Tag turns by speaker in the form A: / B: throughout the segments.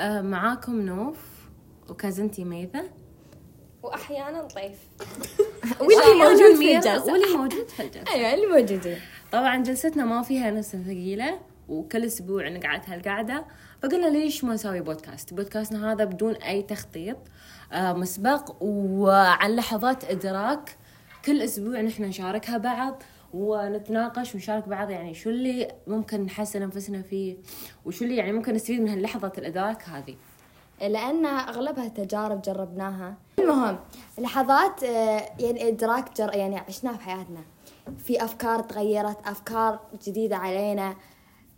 A: آه معاكم نوف وكازنتي ميثا.
B: وأحيانا ضيف
C: واللي موجود في
A: ميرا
C: الجلسة.
A: واللي موجود في الجلسة.
C: أيوه اللي موجودين.
A: طبعا جلستنا ما فيها نفس ثقيلة وكل أسبوع نقعد هالقعدة. فقلنا ليش ما نسوي بودكاست؟ بودكاستنا هذا بدون أي تخطيط آه مسبق وعن لحظات إدراك كل أسبوع نحن نشاركها بعض. ونتناقش ونشارك بعض يعني شو اللي ممكن نحسن أنفسنا فيه وشو اللي يعني ممكن نستفيد من هاللحظة الإدراك هذه.
C: لأن أغلبها تجارب جربناها. المهم لحظات آه، يعني إدراك جر يعني عشناها في حياتنا. في أفكار تغيرت أفكار جديدة علينا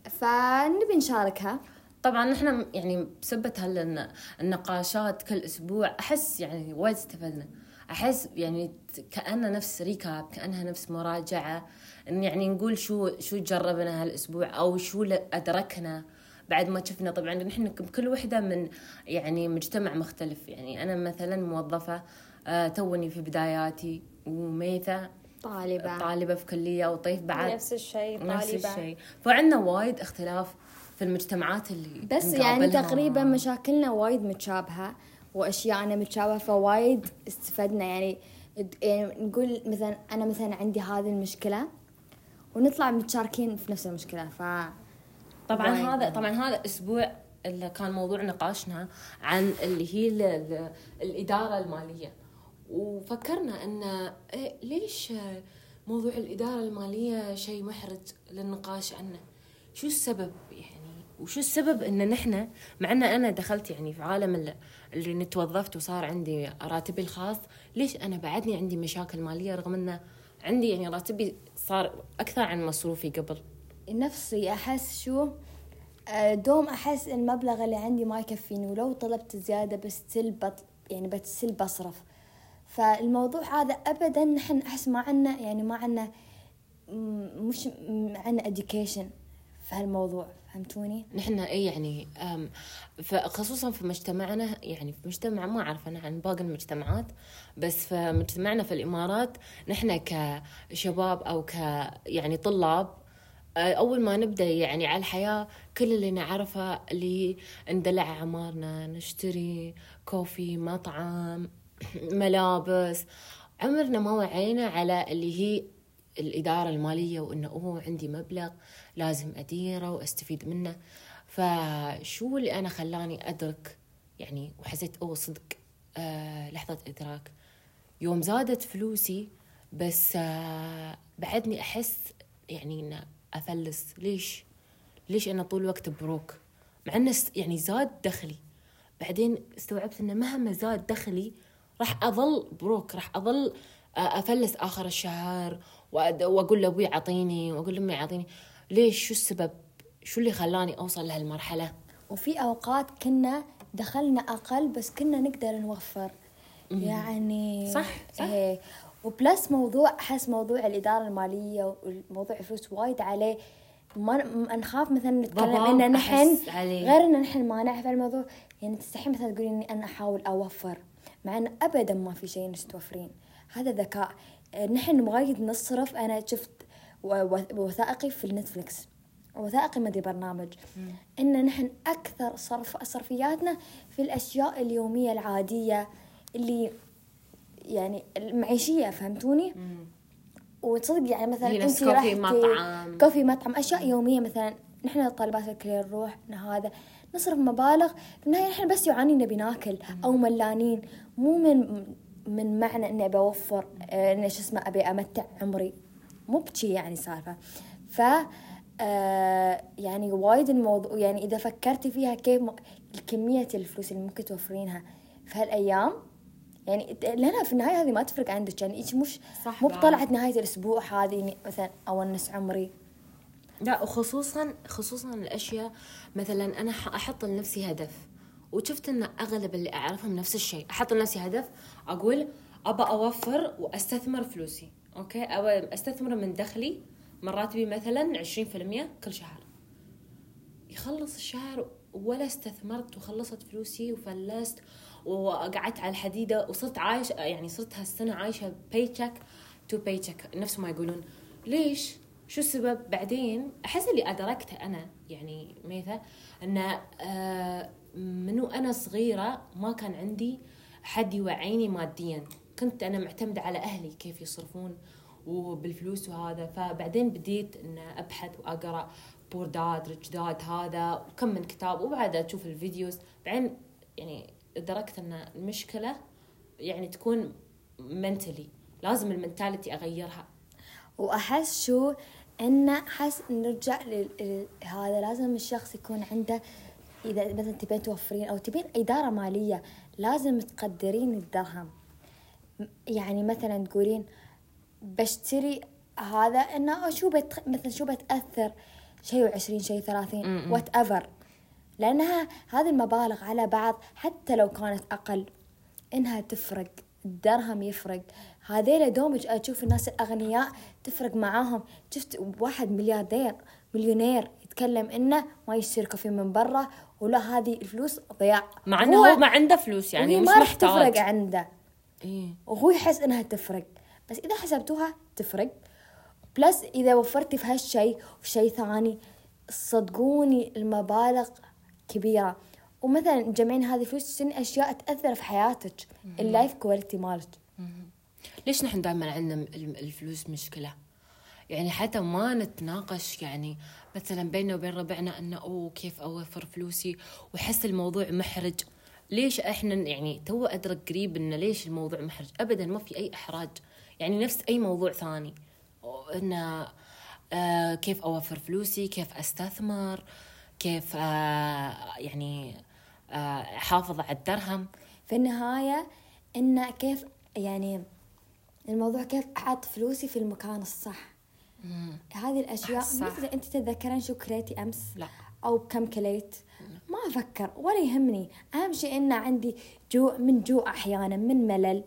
C: فنبي نشاركها.
A: طبعا نحن يعني بسبة هالنقاشات كل أسبوع أحس يعني وايد استفدنا. أحس يعني كانها نفس ريكاب كأنها نفس مراجعة إن يعني نقول شو شو جربنا هالأسبوع أو شو أدركنا بعد ما شفنا. طبعا نحن كل وحدة من يعني مجتمع مختلف. يعني أنا مثلا موظفة آه توني في بداياتي وميثا
C: طالبة.
A: طالبة في كلية وطيف بعد.
B: نفس الشيء طالبة.
A: نفس الشيء. فعندنا وايد اختلاف في المجتمعات اللي
C: بس يعني. تقريبا مشاكلنا وايد متشابهه واشياءنا متشابهة فوايد استفدنا. يعني يعني نقول مثلا أنا مثلا عندي هذه المشكلة ونطلع متشاركين في نفس المشكلة. ف
A: طبعا
C: وايد.
A: هذا طبعا هذا أسبوع اللي كان موضوع نقاشنا عن اللي هي ال- ال- الإدارة المالية. وفكرنا إن إيه ليش موضوع الإدارة المالية شيء محرج للنقاش عنه؟ شو السبب يعني؟ وشو السبب إن نحن مع إن أنا دخلت يعني في عالم ال- اللي نتوظفت وصار عندي راتبي الخاص ليش أنا بعدني عندي مشاكل مالية رغم انه عندي يعني راتبي صار أكثر عن مصروفي قبل؟
C: نفسي أحس شو؟ آه، دوم أحس المبلغ اللي عندي ما يكفيني ولو طلبت زيادة بستل بط يعني بتسل بصرف. فالموضوع هذا ابدا نحن أحس ما عنا يعني ما عنا مش عنا education. في هالموضوع فهمتوني؟
A: نحن اي يعني خصوصا في مجتمعنا يعني في مجتمع ما أعرف أنا عن باقي المجتمعات بس في مجتمعنا في الإمارات نحن كشباب أو ك يعني طلاب أه، أول ما نبدأ يعني على الحياة كل اللي نعرفه اللي ندلع عمارنا نشتري كوفي مطعم ملابس عمرنا ما وعينا على اللي هي الإدارة المالية وإنه أوه عندي مبلغ لازم أديره وأستفيد منه. فشو اللي أنا خلاني أدرك يعني وحسيت أوه صدق آه لحظة إدراك. يوم زادت فلوسي بس آه بعدني أحس يعني إن أفلس. ليش؟ ليش أنا طول الوقت بروك؟ مع إنه س- يعني زاد دخلي. بعدين استوعبت إنه مهما زاد دخلي راح أظل بروك راح أظل آه، أفلس آخر الشهر وأد- وأقول لأبوي عطيني وأقول لأمي عطيني. ليش؟ شو السبب؟ شو اللي خلاني أوصل لهالمرحلة؟
C: وفي أوقات كنا دخلنا أقل بس كنا نقدر نوفر. يعني
A: صح، صح.
C: إيه. وبلس موضوع أحس موضوع الإدارة المالية وموضوع الفلوس وايد عليه. ما نخاف مثلا نتكلم ان نحن. غير ان نحن ما نعرف الموضوع. يعني تستحي مثلا تقولين إني أنا أحاول أوفر مع إن ابدا ما في شيء إنك توفرين. هذا ذكاء. نحن وايد نصرف. أنا شفت وثائقي في النتفلكس وثائقي ما برنامج إن نحن أكثر صرف صرفياتنا في الأشياء اليومية العادية اللي يعني المعيشية فهمتوني؟ وتصدق يعني مثلا انت
A: كوفي مطعم.
C: كوفي مطعم أشياء يومية مثلا نحن الطالبات في الكلية نروح هذا نصرف مبالغ. في النهاية نحن بس جوعانين نبي ناكل أو ملانين مو من من معنى إني أبي أوفر آه، إني شو اسمه أبي أمتع عمري. مو بشي يعني سالفة. ف آه، يعني وايد الموضوع يعني إذا فكرتي فيها كيف كميه الفلوس اللي ممكن توفرينها في هالأيام يعني لنا في النهاية هذه ما تفرق عندك. يعني إيش مش
A: صح
C: مو
A: بعد.
C: بطلعت نهاية الأسبوع هذه مثلا اونس عمري.
A: لا وخصوصا خصوصا الأشياء مثلا أنا أحط لنفسي هدف. وشفت إن أغلب اللي أعرفهم نفس الشيء. أحط لنفسي هدف أقول أبى أوفر وأستثمر فلوسي أوكي؟ ابى أستثمر من دخلي من راتبي مثلا 20% كل شهر. يخلص الشهر ولا استثمرت وخلصت فلوسي وفلست وقعدت على الحديدة وصرت عايشه يعني صرت هالسنة عايشة pay to pay نفس ما يقولون. ليش؟ شو السبب؟ بعدين أحس اللي أدركته أنا يعني ميثا إن آه، من أنا صغيرة ما كان عندي حد يوعيني ماديا. كنت أنا معتمدة على أهلي كيف يصرفون وبالفلوس وهذا. فبعدين بديت إن أبحث وأقرأ Poor Dad Rich Dad هذا وكم من كتاب. وبعد أشوف الفيديوز. بعدين يعني ادركت إن المشكلة يعني تكون mentally لازم ال mentality
C: أغيرها. وأحس شو؟ إن أحس نرجع لل- هذا لازم الشخص يكون عنده إذا مثلا تبين توفرين أو تبين إدارة مالية لازم تقدرين الدرهم. يعني مثلا تقولين بشتري هذا إنه شو بت مثلا شو بتأثر؟ شيء وعشرين شيء ثلاثين whatever لأنها هذه المبالغ على بعض حتى لو كانت أقل. إنها تفرق الدرهم يفرق. هذيلا دوم أشوف الناس الأغنياء تفرق معاهم. شفت واحد ملياردير مليونير يتكلم إنه ما يشتري coffee من برا ولا هذه الفلوس ضياع.
A: مع إنه هو ما عنده فلوس يعني مش
C: ما راح. تفرق عنده.
A: إيه.
C: وهو يحس إنها تفرق. بس إذا حسبتوها تفرق. plus إذا وفرتي في هالشيء وشيء ثاني صدقوني المبالغ كبيرة. ومثلا تجمعين هذه الفلوس تشترين أشياء تأثر في حياتك؟ ال life quality مالك.
A: ليش نحن دائما عندنا ال- الفلوس مشكلة؟ يعني حتى ما نتناقش يعني مثلا بيننا وبين ربعنا إنه أوه كيف أوفر فلوسي واحس الموضوع محرج. ليش إحنا يعني تو أدرك قريب انه ليش الموضوع محرج؟ ابدا ما في أي إحراج. يعني نفس أي موضوع ثاني. انه آه كيف أوفر فلوسي؟ كيف أستثمر؟ كيف آه يعني آه أحافظ على الدرهم؟
C: في النهاية انه كيف يعني الموضوع كيف أحط فلوسي في المكان الصح. هذه الأشياء
A: صح.
C: مثل أنت تتذكرين شو كليتي أمس
A: لا.
C: أو بكم كليت. ما أفكر ولا يهمني. أهم شيء إن عندي جوع من جوع أحيانا من ملل.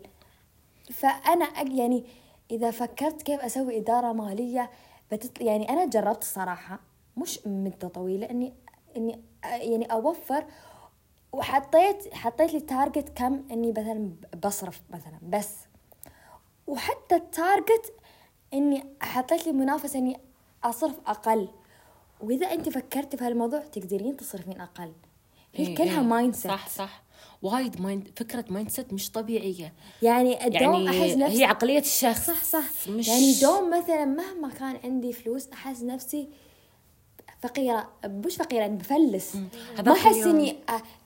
C: فأنا يعني إذا فكرت كيف أسوي إدارة مالية بتط... يعني أنا جربت الصراحه مش مدة طويلة اني إني يعني أوفر وحطيت حطيت لي target كم؟ إني مثلا بصرف مثلا بس. وحتى ال target إني حطيت لي منافسة إني أصرف أقل. وإذا أنت فكرتي في هالموضوع تقدرين تصرفين أقل. هي
A: إيه،
C: كلها
A: إيه.
C: mindset
A: صح صح. وايد mind فكرة mindset مش طبيعية.
C: يعني الدوم
A: يعني
C: أحس نفسي
A: هي عقلية الشخص.
C: صح صح.
A: مش
C: يعني دوم مثلا مهما كان عندي فلوس أحس نفسي فقيرة. مش فقيرة يعني بفلس. ما أحس إني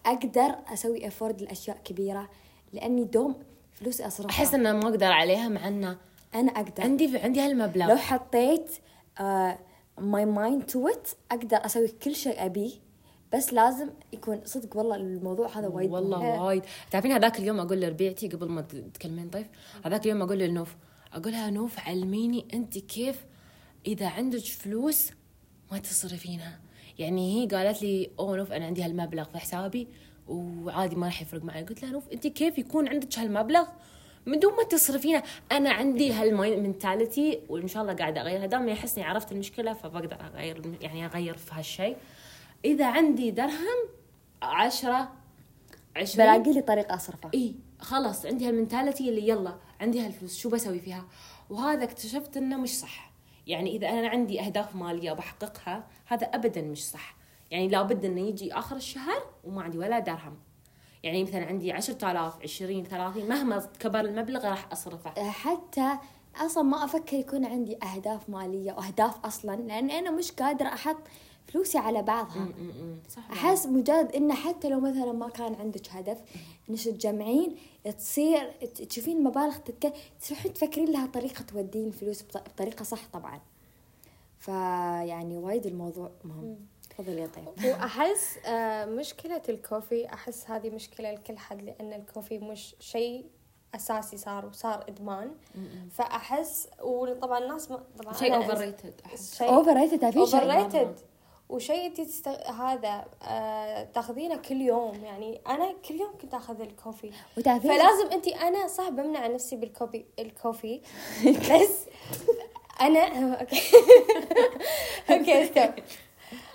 C: أقدر أسوي afford لأشياء كبيرة لأني دوم فلوسي أصرفها.
A: أحس ان ما أقدر عليها مع إنه
C: أنا أقدر.
A: عندي عندي هالمبلغ.
C: لو حطيت my mind to it أقدر أسوي كل شيء ابيه بس لازم يكون صدق والله الموضوع هذا وايد.
A: والله وايد. تعرفين هذاك اليوم أقول لربيعتي قبل ما تتكلمين ضيف هذاك اليوم أقول لنوف اقولها نوف علميني أنت كيف إذا عندك فلوس ما تصرفينها. يعني هي قالت لي أوه نوف أنا عندي هالمبلغ في حسابي وعادي ما راح يفرق معي. قلت لها نوف أنت كيف يكون عندك هالمبلغ من دون ما تصرفينها أنا عندي هالمنتاليتي وإن شاء الله قاعدة اغيرها دام احسني عرفت المشكلة فبقدر أغير يعني أغير في هالشيء. إذا عندي درهم عشرة عشرين.
C: بلاقي لي طريقة اصرفها
A: إي خلاص عندي هالمنتاليتي اللي يلا عندي هالفلوس شو بسوي فيها؟ وهذا اكتشفت إنه مش صح. يعني إذا أنا عندي أهداف مالية بحققها هذا ابدا مش صح. يعني لابد إنه يجي آخر الشهر وما عندي ولا درهم. يعني مثلا عندي 10000 20 30 مهما كبر المبلغ راح أصرفه.
C: حتى أصلا ما أفكر يكون عندي أهداف مالية واهداف أصلا لأن أنا مش قادرة أحط فلوسي على بعضها.
A: صح.
C: أحس مجرد انه حتى لو مثلا ما كان عندك هدف انك تجمعين تصير تشوفين المبالغ تتك... تروحين تفكرين لها طريقة تودين الفلوس بط- بطريقة صح طبعا. فيعني وايد الموضوع مهم. تفضل يا طيب.
B: وأحس آه، مشكلة ال coffee أحس هذه مشكلة لكل حد لأن ال coffee مش شيء أساسي صار وصار إدمان. فأحس وطبعا الناس ما طبعا
A: شيء overrated أحس.
B: شيء
C: overrated في شيء.
B: overrated وشيء انت تست... هذا آه تاخذينه كل يوم. يعني أنا كل يوم كنت آخذ ال coffee.
C: وتعرفين
B: فلازم انت أنا صح بمنع نفسي بال coffee ال coffee. بس أنا okay. okay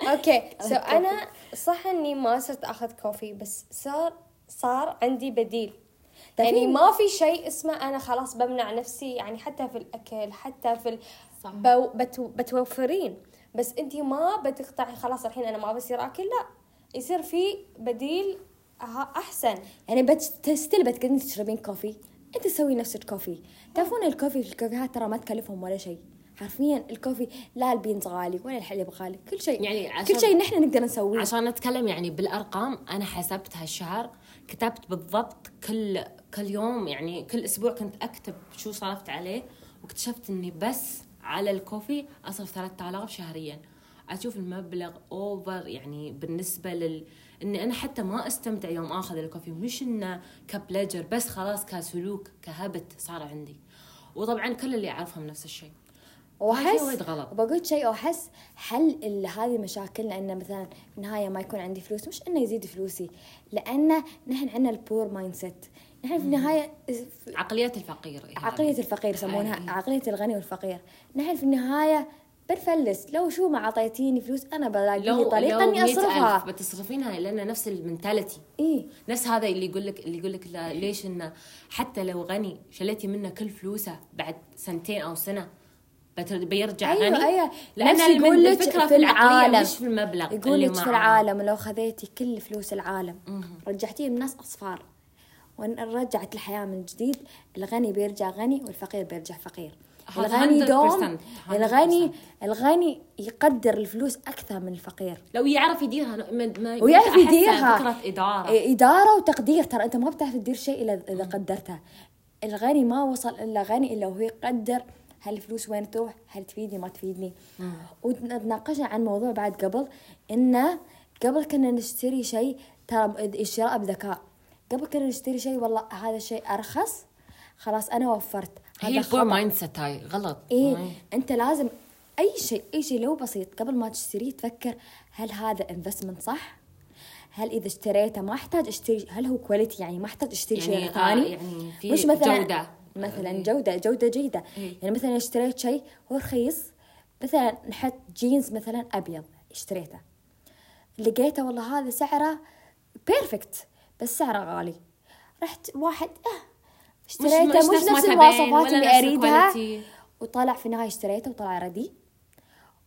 B: okay so أنا صح إني ما صرت أخذ coffee بس صار صار عندي بديل. يعني
C: تعرفين-
B: ما في شيء اسمه أنا خلاص بمنع نفسي يعني حتى في الأكل حتى في ال... بو... بتو... بتوفرين. بس أنت ما بتقطعي خلاص الحين أنا ما بصير أكل لا. يصير في بديل ها أحسن.
C: يعني بت still بتقدرين تشربين coffee أنت تسوي نفسك coffee تعرفون ال coffee في الكافيهات ترى ما تكلفهم ولا شيء. حرفيا ال coffee لا ال beans غالي ولا الحليب غالي كل شيء.
A: يعني عشان-
C: كل شيء نحن نقدر نسويه.
A: عشان نتكلم يعني بالأرقام أنا حسبت هالشهر كتبت بالضبط كل كل يوم يعني كل أسبوع كنت أكتب شو صرفت عليه واكتشفت إني بس على ال coffee أصرف 3000 شهريا. أشوف المبلغ أوفر يعني بالنسبة لل إني أنا حتى ما أستمتع يوم آخذ ال coffee. مش إنه ك pleasure بس خلاص كسلوك ك habit صار عندي. وطبعا كل اللي أعرفهم نفس الشيء.
C: وأحس
A: وايد غلط.
C: وبقول شيء وأحس حل هذه مشاكلنا إنه مثلا في النهايه ما يكون عندي فلوس. مش إنه يزيد فلوسي لأن نحن عندنا ال poor mindset نحن في النهاية
A: عقلية الفقير
C: عقلية الفقير يسمونها. عقلية الغني والفقير. نحن في النهاية بنفلس. لو شو ما أعطيتيني فلوس أنا بلاقي لي طريقة إني
A: 100,000
C: أصرفها.
A: بتصرفينها لأن نفس المنتاليتي.
C: إيه
A: نفس هذا اللي يقول لك اللي يقول لك لا ليش إنه حتى لو غني شليتي منه كل فلوسه بعد سنتين أو سنة بيرجع
C: أيوة،
A: غني
C: أيوة. لأن
A: الفكرة
C: في
A: في
C: العالم.
A: مش في المبلغ
C: يقول لك في. العالم لو خذيتي كل فلوس العالم
A: مهم.
C: رجعتيهم الناس أصفار وإن رجعت الحياة من جديد الغني بيرجع غني والفقير بيرجع فقير الغني
A: 100%
C: دوم
A: 100%.
C: الغني الغني يقدر الفلوس أكثر من الفقير
A: لو يعرف يديرها ما
C: ويعرف يديرها
A: فكرة
C: إدارة إدارة وتقدير ترى أنت ما بتعرف تدير شيء إلا إذا قدرتها الغني ما وصل إلا غني إلا وهو يقدر هل الفلوس وين تروح هل تفيدني ما تفيدني وتناقشنا عن موضوع بعد قبل إنه قبل كنا نشتري شيء ترى الشراء بذكاء قبل كنا نشتري شيء والله هذا الشيء أرخص خلاص أنا وفرت
A: هي
C: ال
A: poor. mindset هاي غلط
C: إيه
A: مم.
C: أنت لازم أي شيء أي شيء لو بسيط قبل ما تشتريه تفكر هل هذا investment صح؟ هل إذا اشتريته ما أحتاج أشتري هل هو quality يعني ما أحتاج أشتري
A: يعني،
C: شيء
A: آه،
C: ثاني؟
A: يعني في
C: مش مثلا
A: جودة.
C: مثلا
A: إيه.
C: جودة جودة جيدة
A: إيه.
C: يعني مثلا اشتريت شيء هو رخيص مثلا نحط جينز مثلا أبيض اشتريته لقيته والله هذا سعره perfect بس سعره غالي رحت واحد آه اشتريته
A: مش
C: مش,
A: نفس
C: نفس المواصفات اللي
A: أريدها.
C: وطلع في النهايه اشتريته وطلع ردي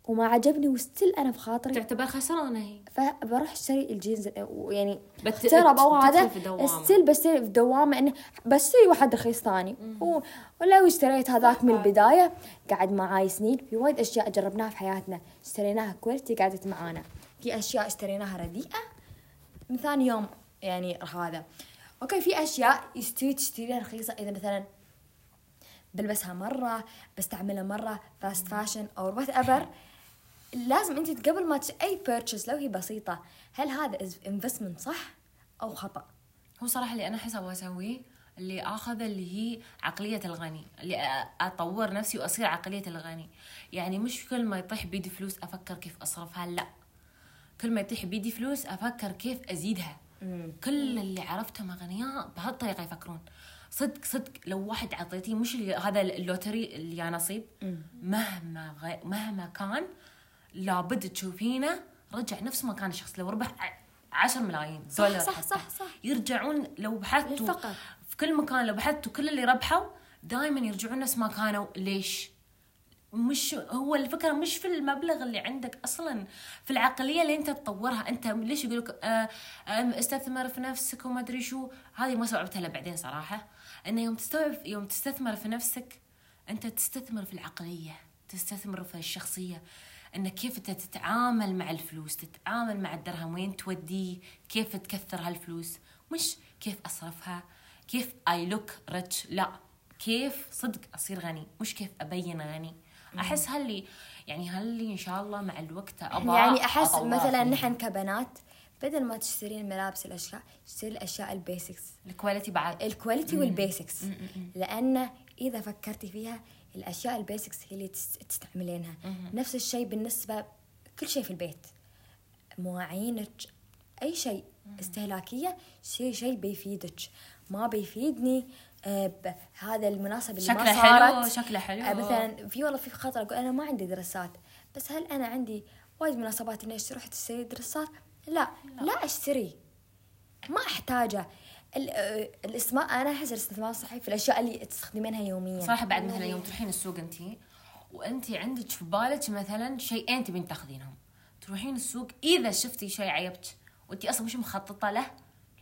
C: وما عجبني و still أنا بخاطري
A: تعتبر خسرانة هي.
C: فبروح أشتري الجينز يعني أو
A: تدخل
C: هذا. still بشتري في دوامة انه بشتري واحد رخيص ثاني. ولو اشتريت هذاك من البداية قعد معاي سنين. في وايد أشياء جربناها في حياتنا. اشتريناها quality قعدت معانا. في أشياء اشتريناها رديئة. من ثاني يوم يعني هذا. okay في أشياء يستوي تشتريها رخيصة. إذا مثلا بلبسها مرة بستعملها مرة fast fashion أو whatever لازم انت قبل ما. أي purchase لو هي بسيطة هل هذا investment صح أو خطأ؟
A: هو صراحة اللي أنا أحس أبغى أسويه اللي آخذ اللي هي عقلية الغني اللي أطور نفسي وأصير عقلية الغني. يعني مش كل ما يطيح بيدي فلوس أفكر كيف أصرفها لا. كل ما يطيح بيدي فلوس أفكر كيف أزيدها. كل اللي عرفتهم أغنياء بهالطريقة يفكرون. صدق صدق لو واحد عطيتيه مش اللي هذا اللوتري اللي يا نصيب. مهما غي... مهما كان لابد تشوفينه رجع نفس ما كان الشخص لو ربح ع- 10 ملايين دولار
C: صح،
A: حتى.
C: صح، صح.
A: يرجعون لو بحثتوا. في كل مكان لو بحثتوا كل اللي ربحوا دائما يرجعون نفس ما كانوا ليش؟ مش هو الفكرة مش في المبلغ اللي عندك أصلا في العقلية اللي أنت تطورها أنت ليش يقول لك آه استثمر في نفسك وما أدري شو هذه ما استوعبتها إلا بعدين صراحة انه يوم تستوعب يوم تستثمر في نفسك أنت تستثمر في العقلية تستثمر في الشخصية انك كيف أنت تتعامل مع الفلوس تتعامل مع الدرهم وين توديه كيف تكثر هالفلوس؟ مش كيف أصرفها كيف I look rich لا كيف صدق أصير غني؟ مش كيف أبين غني. أحس هاللي يعني هاللي إن شاء الله مع الوقت أبغى
C: يعني
A: أحس
C: مثلا. نحن كبنات بدل ما تشترين ملابس الأشياء اشتري الأشياء ال
A: basics ال quality بعد.
C: ال quality وال basics لأن إذا فكرتي فيها الأشياء ال basics هي اللي تس- تستعملينها. نفس الشيء بالنسبة كل شيء في البيت. مواعينك أي شيء استهلاكية شيء شيء بيفيدك. ما بيفيدني آه، ب- هذا المناسبة اللي
A: شكله
C: ما
A: حلو،
C: صارت.
A: شكله حلو.
C: آه، مثلا في والله في خاطري أقول أنا ما عندي دريسات. بس هل أنا عندي وايد مناسبات إني أروح تشتري دريسات؟ لا. لا. أشتري. ما احتاجه الاستثمار أنا أحس الاستثمار صحيح في الأشياء اللي تستخدمينها يوميا.
A: صراحة بعد مثلا يوم تروحين السوق انت وانت عندك في بالك مثلا شيئين تبين تاخذينهم. تروحين السوق إذا شفتي شيء عيبك وانت أصلا مش مخططة له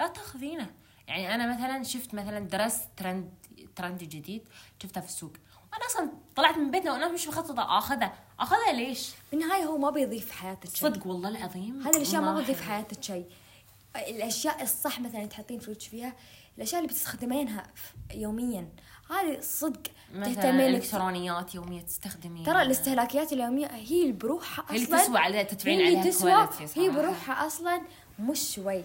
A: لا تاخذينه. يعني أنا مثلا شفت مثلا درست ترند ترند جديد شفته في السوق. أنا أصلا طلعت من بيتنا وأنا مش مخططة أخذه. أخذه ليش؟
C: بالنهاية هو ما بيضيف حياتك
A: صدق والله العظيم.
C: هذه الأشياء ما بتضيف. حياتك شيء. الأشياء الصح مثلا تحطين فلوس فيها الأشياء اللي بتستخدمينها يوميا. هذه صدق تهتمين لك.
A: إلكترونيات يومية تستخدمين
C: ترى الاستهلاكيات اليومية هي بروحها
A: هي اللي
C: أصلا.
A: تسوى عليها تدفعين عليها
C: تسوى. هي. بروحها أصلا مش شوي.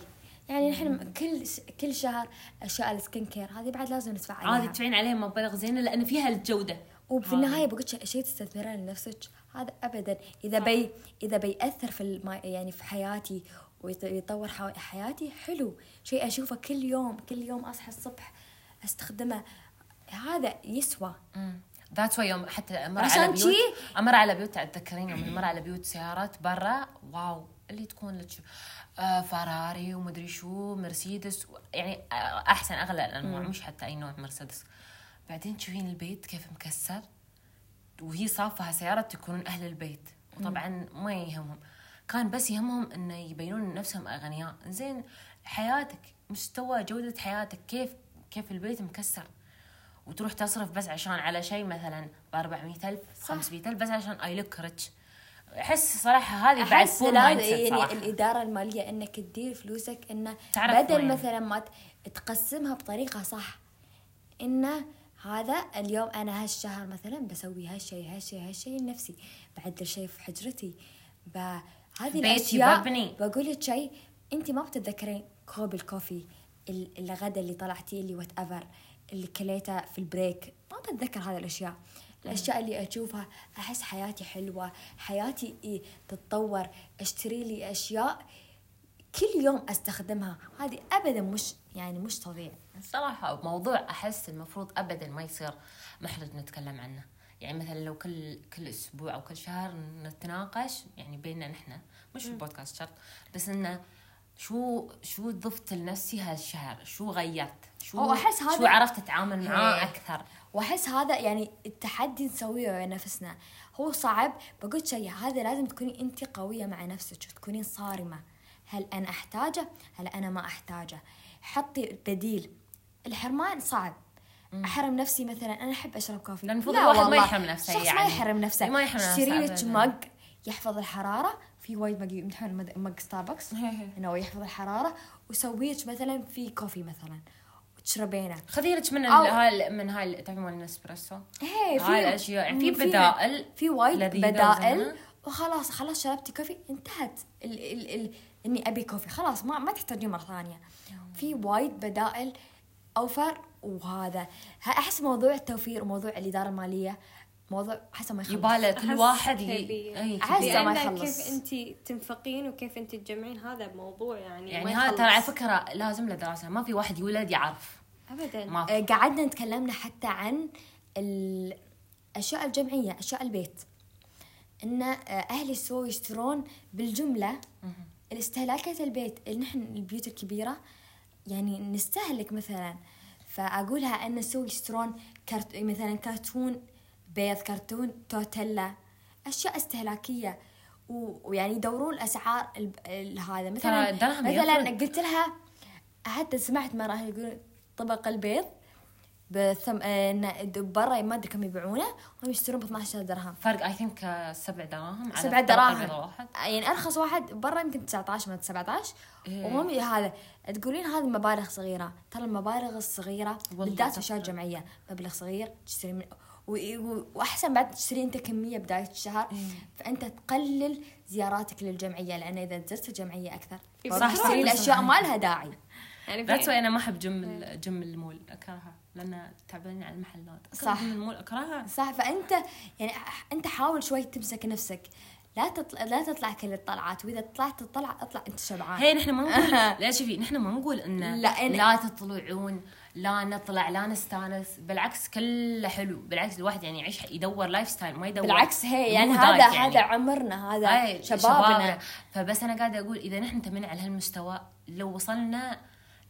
C: يعني نحن كل كل شهر أشياء ال skin care. هذه بعد لازم ندفع عليها.
A: عادي تدفعين عليها مبالغ زينة لأن فيها الجودة.
C: وفي النهاية بقول شيء تستثمرين لنفسك. هذا ابدا. إذا بي إذا بيأثر في الم... يعني في حياتي ويطور حياتي؟ حلو. شيء أشوفه كل يوم كل يوم أصحى الصبح أستخدمه. هذا يسوى.
A: that's why يوم حتى
C: أمر
A: على بيوت أمر على بيوت تتذكرين يوم نمر على بيوت سيارات برا؟ wow. اللي تكون لك آه فراري ومدري شو مرسيدس و- يعني آه أحسن أغلى الأنواع. مش حتى أي نوع مرسيدس بعدين تشوفين البيت كيف مكسر. وهي صافها سيارة يكونون أهل البيت. وطبعا ما يهمهم. كان بس يهمهم إنه يبينون نفسهم أغنياء. زين حياتك مستوى جودة حياتك كيف كيف البيت مكسر. وتروح تصرف بس عشان على شيء مثلا ب 400000 500000 بس عشان اي لوك ريتش أحس صراحة هذه بعد
C: احس يعني
A: صراحة.
C: الإدارة المالية إنك تدير فلوسك إنه
A: تعرف
C: بدل
A: وين.
C: مثلا ما تقسمها بطريقة صح إنه هذا اليوم أنا هالشهر مثلا بسوي هالشيء هالشيء هالشيء لنفسي. بعدل شيء في حجرتي ب- هذه
A: بيتي
C: الأشياء
A: ببني.
C: بقول لك شيء أنت ما بتتذكرين كوب ال coffee ال- الغدا اللي طلعتي اللي whatever اللي كليته في ال break ما بتذكر هذه الأشياء. الأشياء اللي أشوفها أحس حياتي حلوة حياتي إيه تتطور أشتري لي أشياء كل يوم أستخدمها. هذه ابدا مش يعني مش تضيع
A: صراحة موضوع أحس المفروض ابدا ما يصير محرج نتكلم عنه. يعني مثلا لو كل كل أسبوع أو كل شهر نتناقش يعني بيننا نحن مش في البودكاست شرط بس إنه شو شو ضفت لنفسي هالشهر؟ شو غيرت؟ شو
C: أحس هذا-
A: شو عرفت أتعامل معاه
C: إيه.
A: أكثر؟
C: وأحس هذا يعني التحدي نسويه ويا نفسنا. هو صعب بقول شيء هذا لازم تكوني انت قوية مع نفسك تكونين صارمة. هل أنا أحتاجه؟ هل أنا ما أحتاجه؟ حطي بديل. الحرمان صعب. أحرم نفسي مثلا أنا أحب أشرب coffee.
A: لأن المفروض
C: لا
A: الواحد ما. يحرم نفسه
C: ما
A: يعني.
C: يحرم نفسه.
A: ما يحرم نفسه
C: اشتري لك. mug يحفظ الحرارة في وايد mug يمدحون مد- mug ستاربكس إنه هو يحفظ الحرارة. وسوي لك مثلا في coffee مثلا وتشربينه.
A: خذي لك من
C: أو-
A: هاي من هاي تعرفين مال الاسبريسو
C: هي
A: هاي الأشياء. يعني في بدائل
C: في وايد بدائل. وخلاص خلاص شربتي كوفي انتهت. ال ال ال إني أبي كوفي. خلاص ما ما تحتاجين مره ثانية في وايد بدائل أوفر وهذا. أحس موضوع التوفير وموضوع الإدارة المالية موضوع حسب ما يخلص.
A: يباله كل واحد
C: أحس
A: تبي.
C: ما يخلص.
B: كيف أنت تنفقين وكيف أنت تجمعين هذا موضوع يعني
A: يعني هذا ترى على. فكرة لازم له دراسة. ما في واحد يولد يعرف.
B: ابدا.
A: ما في.
C: آه، قعدنا تكلمنا حتى عن الأشياء الجمعية أشياء البيت. إن آه، أهلي يسووا يشترون بالجملة الاستهلاكات البيت. اللي نحن البيوت الكبيرة يعني نستهلك مثلا فأقولها أن نسوي يشترون كرت... مثلا كرتون بيض كرتون توتيلا أشياء استهلاكية. و... ويعني يدورون الأسعار ال... ال... هذا. مثلا مثلا. قلت لها حتى سمعت مرة يقولون طبق البيض؟ بثم... آه، برا ما أدري كم يبيعونه هم يشترون ب 12 درهم
A: فرق اي ثينك سبع دراهم على
C: سبعة
A: طبق
C: دراهم
A: واحد
C: يعني أرخص واحد برا يمكن 19 من 17
A: إيه.
C: وهم هذا تقولين هذه مبالغ صغيرة ترى المبالغ
A: الصغيرة
C: بالذات. اشياء جمعيه مبلغ صغير تشتري من وأحسن بعد تشتري أنت كمية بداية الشهر
A: إيه.
C: فأنت تقلل زياراتك للجمعية لأن إذا زرت الجمعية أكثر
B: صح،
C: صح
B: صح،
C: تشتري. الأشياء ما لها داعي
B: يعني that's
A: why أنا ما أحب جم ال- جم المول أكرهها لأن تعبانين على المحلات.
C: صح.
A: جم المول أكرهها؟
C: صح فأنت يعني أنت حاول شوي تمسك نفسك. لا تطلع لا تطلع كل الطلعات وإذا طلعت الطلعة أطلع أنت شبعان.
A: هي نحن ما نقول لا شوفي نحن ما نقول إن
C: لا،
A: لا, تطلعون لا نطلع لا نستانس. بالعكس كله حلو. بالعكس الواحد يعني يعيش يدور lifestyle ما يدور.
C: بالعكس هي يعني هذا هذا عمرنا هذا
A: هاي
C: شبابنا.
A: فبس أنا قاعدة أقول إذا نحن تمنع على هالمستوى لو وصلنا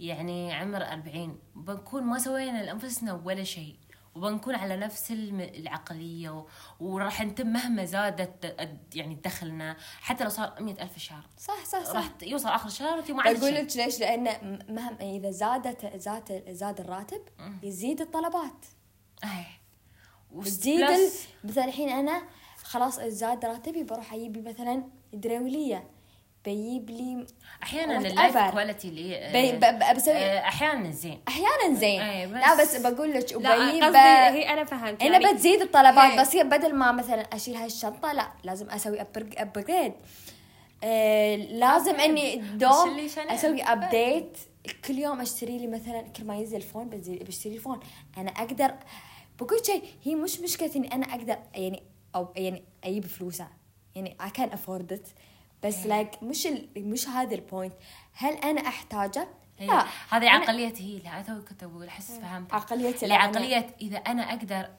A: يعني عمر 40 بنكون ما سوينا لأنفسنا ولا شيء. وبنكون على نفس و- وراح نتم مهما زادت يعني دخلنا. حتى لو صار مئة ألف الشهر
C: صح صح صح.
A: راح يوصل آخر الشهر وانت ما شيء.
C: لك ليش؟ لأن م- مهما إذا زادت زاد زاد الراتب يزيد الطلبات. ال...
A: وبلس-
C: مثلا الحين أنا خلاص زاد راتبي بروح أجيب لي مثلا دراوليه بجيب لي أحيانا.
A: اللايف كواليتي اللي
C: بي... ب... ب... بسوي
A: آه، أحيانا زين.
C: أحيانا زين.
A: أي، بس-
C: لا بس بقول لك وبجيب
B: قصدي هي أنا فهمت
C: أنا
B: يعني
C: بتزيد الطلبات
B: إيه.
C: بس هي بدل ما مثلا أشيل هاي الشنطة لا لازم أسوي ابجريد آه لازم إني دوم أسوي ابديت كل يوم أشتري لي مثلا كل ما ينزل الفون بشتري الفون أنا أقدر بقول شيء هي مش مشكلة إني أنا أقدر يعني أو يعني أجيب فلوسها. يعني I can afford it. بس like مش ال... مش هذا ال point هل أنا أحتاجه؟
A: هي-
C: لا.
A: هذه
C: أنا-
A: عقلية هي اللي تو كنت أقول أحس فهمت.
C: عقلية
A: اللي. عقلية إذا أنا أقدر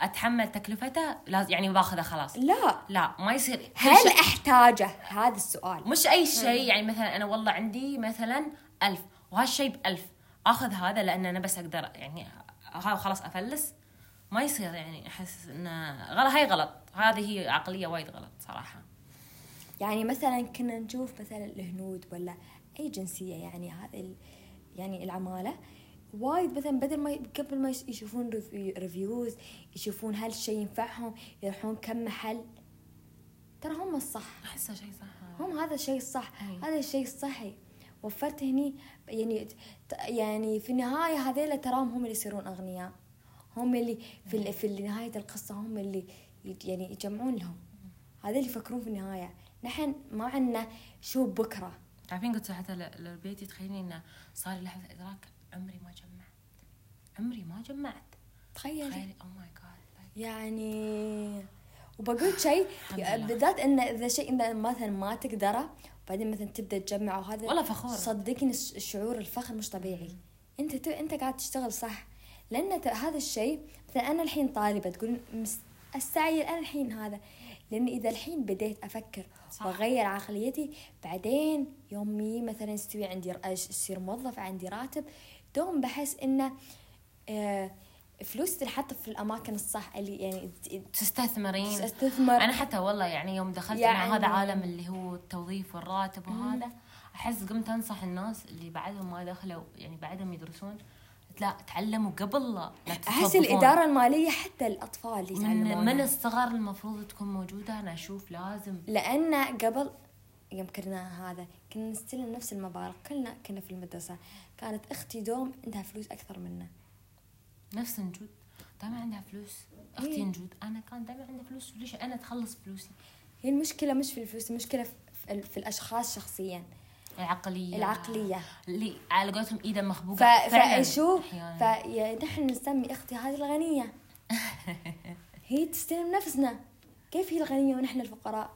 A: أتحمل تكلفتها لازم يعني باخذها خلاص.
C: لا.
A: لا ما يصير.
C: هل
A: شيء-
C: أحتاجه؟ هذا السؤال.
A: مش أي شيء يعني مثلا أنا والله عندي مثلا ألف وهالشيء بألف. آخذ هذا لأن أنا بس أقدر يعني خلاص أفلس. ما يصير يعني أحس إنه غلط. هاي غلط. هذه هي عقلية وايد غلط صراحة.
C: يعني مثلا كنا نشوف مثلا الهنود ولا أي جنسية يعني هذا ال- يعني العمالة وايد مثلا بدل ما قبل ما يش- يشوفون review- reviews يشوفون هل الشيء ينفعهم يروحون كم محل ترى هم الصح.
A: احسه شيء صح.
C: هم هذا الشيء الصح
A: أي.
C: هذا الشيء الصحي وفرت هني يعني يعني في النهاية هذيلا تراهم هم اللي يصيرون أغنياء. هم اللي في في نهاية القصة هم اللي يعني يجمعون لهم. هذا اللي يفكرون في النهاية. نحن ما عندنا شو بكرة.
A: تعرفين قلت حتى لبيتي تخيلين إنه صار لحظة إدراك عمري ما جمعت. عمري ما جمعت.
C: تخيلي.
A: تخيلي أو ماي جاد
C: يعني وبقول شيء. بالذات ان إذا شيء انت مثلا ما تقدره بعدين مثلا تبدأ تجمع وهذا
A: والله فخورة.
C: صدقني الش- الشعور الفخر مش طبيعي. أنت ت... أنت قاعد تشتغل صح. لأن ت... هذا الشيء مثلا أنا الحين طالبة تقول مس... أستعجل أنا الحين هذا. لأن إذا الحين بديت أفكر
A: صح.
C: وأغير عقليتي بعدين يومي مثلا يستوي عندي يصير موظف عندي راتب دوم بحس إنه آه فلوس تنحط في الأماكن الصح اللي يعني
A: تستثمرين.
C: استثمر
A: أنا حتى والله يعني يوم دخلت
C: يعني-
A: مع هذا عالم اللي هو التوظيف والراتب وهذا أحس قمت أنصح الناس اللي بعدهم ما دخلوا يعني بعدهم يدرسون لا تعلموا قبل لا أحس.
C: الإدارة المالية حتى الأطفال
A: من,
C: يتعلمون
A: من الصغر المفروض تكون موجودة أنا أشوف لازم.
C: لأن قبل يوم كنا هذا كنا نستلم نفس المبالغ. كلنا كنا في المدرسة. كانت أختي دوم عندها فلوس أكثر منا.
A: نفس نجود دائما عندها فلوس. أختي
C: إيه.
A: نجود. أنا كان دائما عندها فلوس. ليش أنا تخلص فلوسي؟
C: هي المشكلة مش في الفلوس المشكلة في, في الأشخاص شخصيا.
A: العقلية.
C: العقلية.
A: اللي على قولتهم إيده
C: ف...
A: مخبوقه فعلاً.
C: فشوف
A: أحياناً.
C: فنحن نسمي أختي هذه الغنية. هي تستلم نفسنا. كيف هي الغنية ونحن الفقراء؟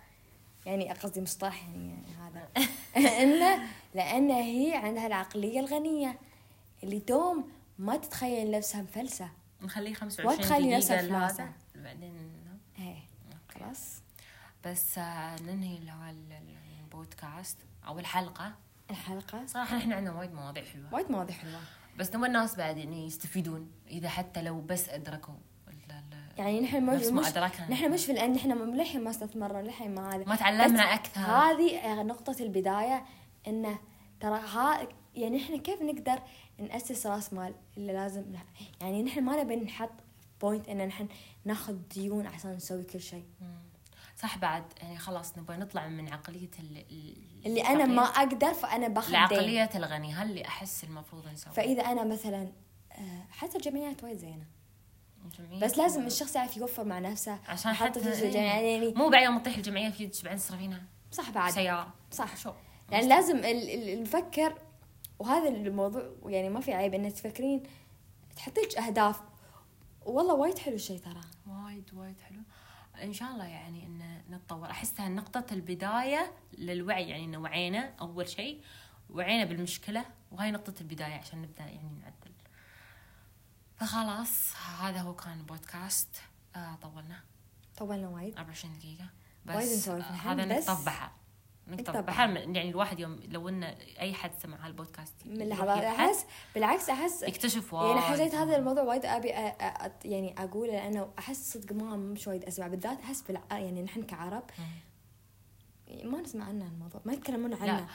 C: يعني قصدي مصطلح يعني هذا. انه لأن هي عندها العقلية الغنية. اللي دوم ما تتخيل نفسها مفلسة.
A: نخليه 25
C: وتخلي
A: دقيقة
C: نفسها فلاسة.
A: بعدين
C: إيه خلاص.
A: بس آه، ننهي اللي هو البودكاست. أو الحلقة.
C: الحلقة.
A: صراحة إحنا عندنا وايد مواضيع حلوة.
C: وايد مواضيع حلوة.
A: بس نبغى الناس بعد يعني يستفيدون إذا حتى لو بس أدركوا
C: يعني نحن مش, مش. نحن مش في الان نحن للحين ما استثمرنا للحين ما هذا.
A: ما تعلمنا
C: بس
A: أكثر.
C: هذه نقطة البداية انه ترى ها يعني إحنا كيف نقدر نأسس رأس مال اللي لازم يعني نحن ما نبي نحط point إن نحن ناخذ ديون عشان نسوي كل شيء.
A: صح بعد يعني خلاص نبغى نطلع من عقلية ال- ال-
C: اللي أنا ما أقدر فأنا باخذ دين
A: لعقلية الغني هل اللي أحس المفروض نسوي
C: فإذا أنا مثلا آه، حتى الجمعيات وايد زينة.
A: جمعية
C: بس لازم الشخص يعرف يوفر مع نفسه
A: عشان حتى
C: فلوس
A: إيه.
C: يعني
A: مو بعد يوم تطيح الجمعية في بعدين تصرفينها
C: صح بعد.
A: سيارة.
C: صح.
A: شو؟
C: يعني لازم نفكر وهذا الموضوع يعني ما في عيب انك تفكرين تحطي لك أهداف. والله وايد حلو الشيء ترى.
A: وايد وايد حلو. إن شاء الله يعني إن نتطور. احسها نقطة البداية للوعي يعني ان وعينا أول شيء وعينا بالمشكلة وهاي نقطة البداية عشان نبدأ يعني نعدل. فخلاص هذا هو كان بودكاست. آه طولنا.
C: طولنا وايد.
A: 24 دقيقة.
C: وايد
A: بس
C: نسولف
A: آه، هذا
C: بس- طبعاً.
A: بحال يعني الواحد يوم لو ان أي حد سمع هالبودكاست
C: من لحظات أحس بالعكس أحس
A: يكتشف وايد
C: يعني حسيت هذا الموضوع وايد أبي أ- أ- أ- يعني أقوله لأنه أحس صدق ما مش وايد أسمع بالذات أحس بالع... يعني نحن كعرب ما نسمع عنه الموضوع ما يتكلمون
A: لا
C: عنه.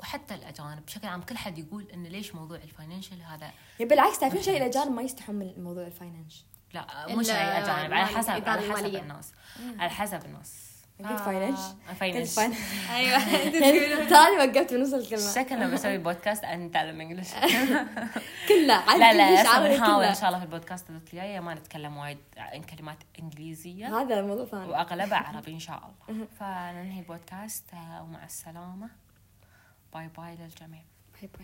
A: وحتى الأجانب بشكل عام كل حد يقول انه ليش موضوع ال financial هذا؟
C: يعني بالعكس تعرفين شيء. الأجانب ما يستحون من موضوع ال
A: financ
B: لا
A: مش اي أجانب على حسب على حسب. الناس على حسب الناس.
C: قلت
A: financ؟
B: financ
C: أيوه. تراني وقفت بنص الكلمة
A: شكلنا بسوي بودكاست عن نتعلم English
C: كلها. عاد
A: لا لا نحاول
C: إن.
A: شاء الله في البودكاست الجايه ما نتكلم وايد عن كلمات إنجليزية.
C: هذا موضوع ثاني.
A: وأغلبها عربي إن شاء الله. فننهي البودكاست آه، ومع السلامة. bye bye للجميع.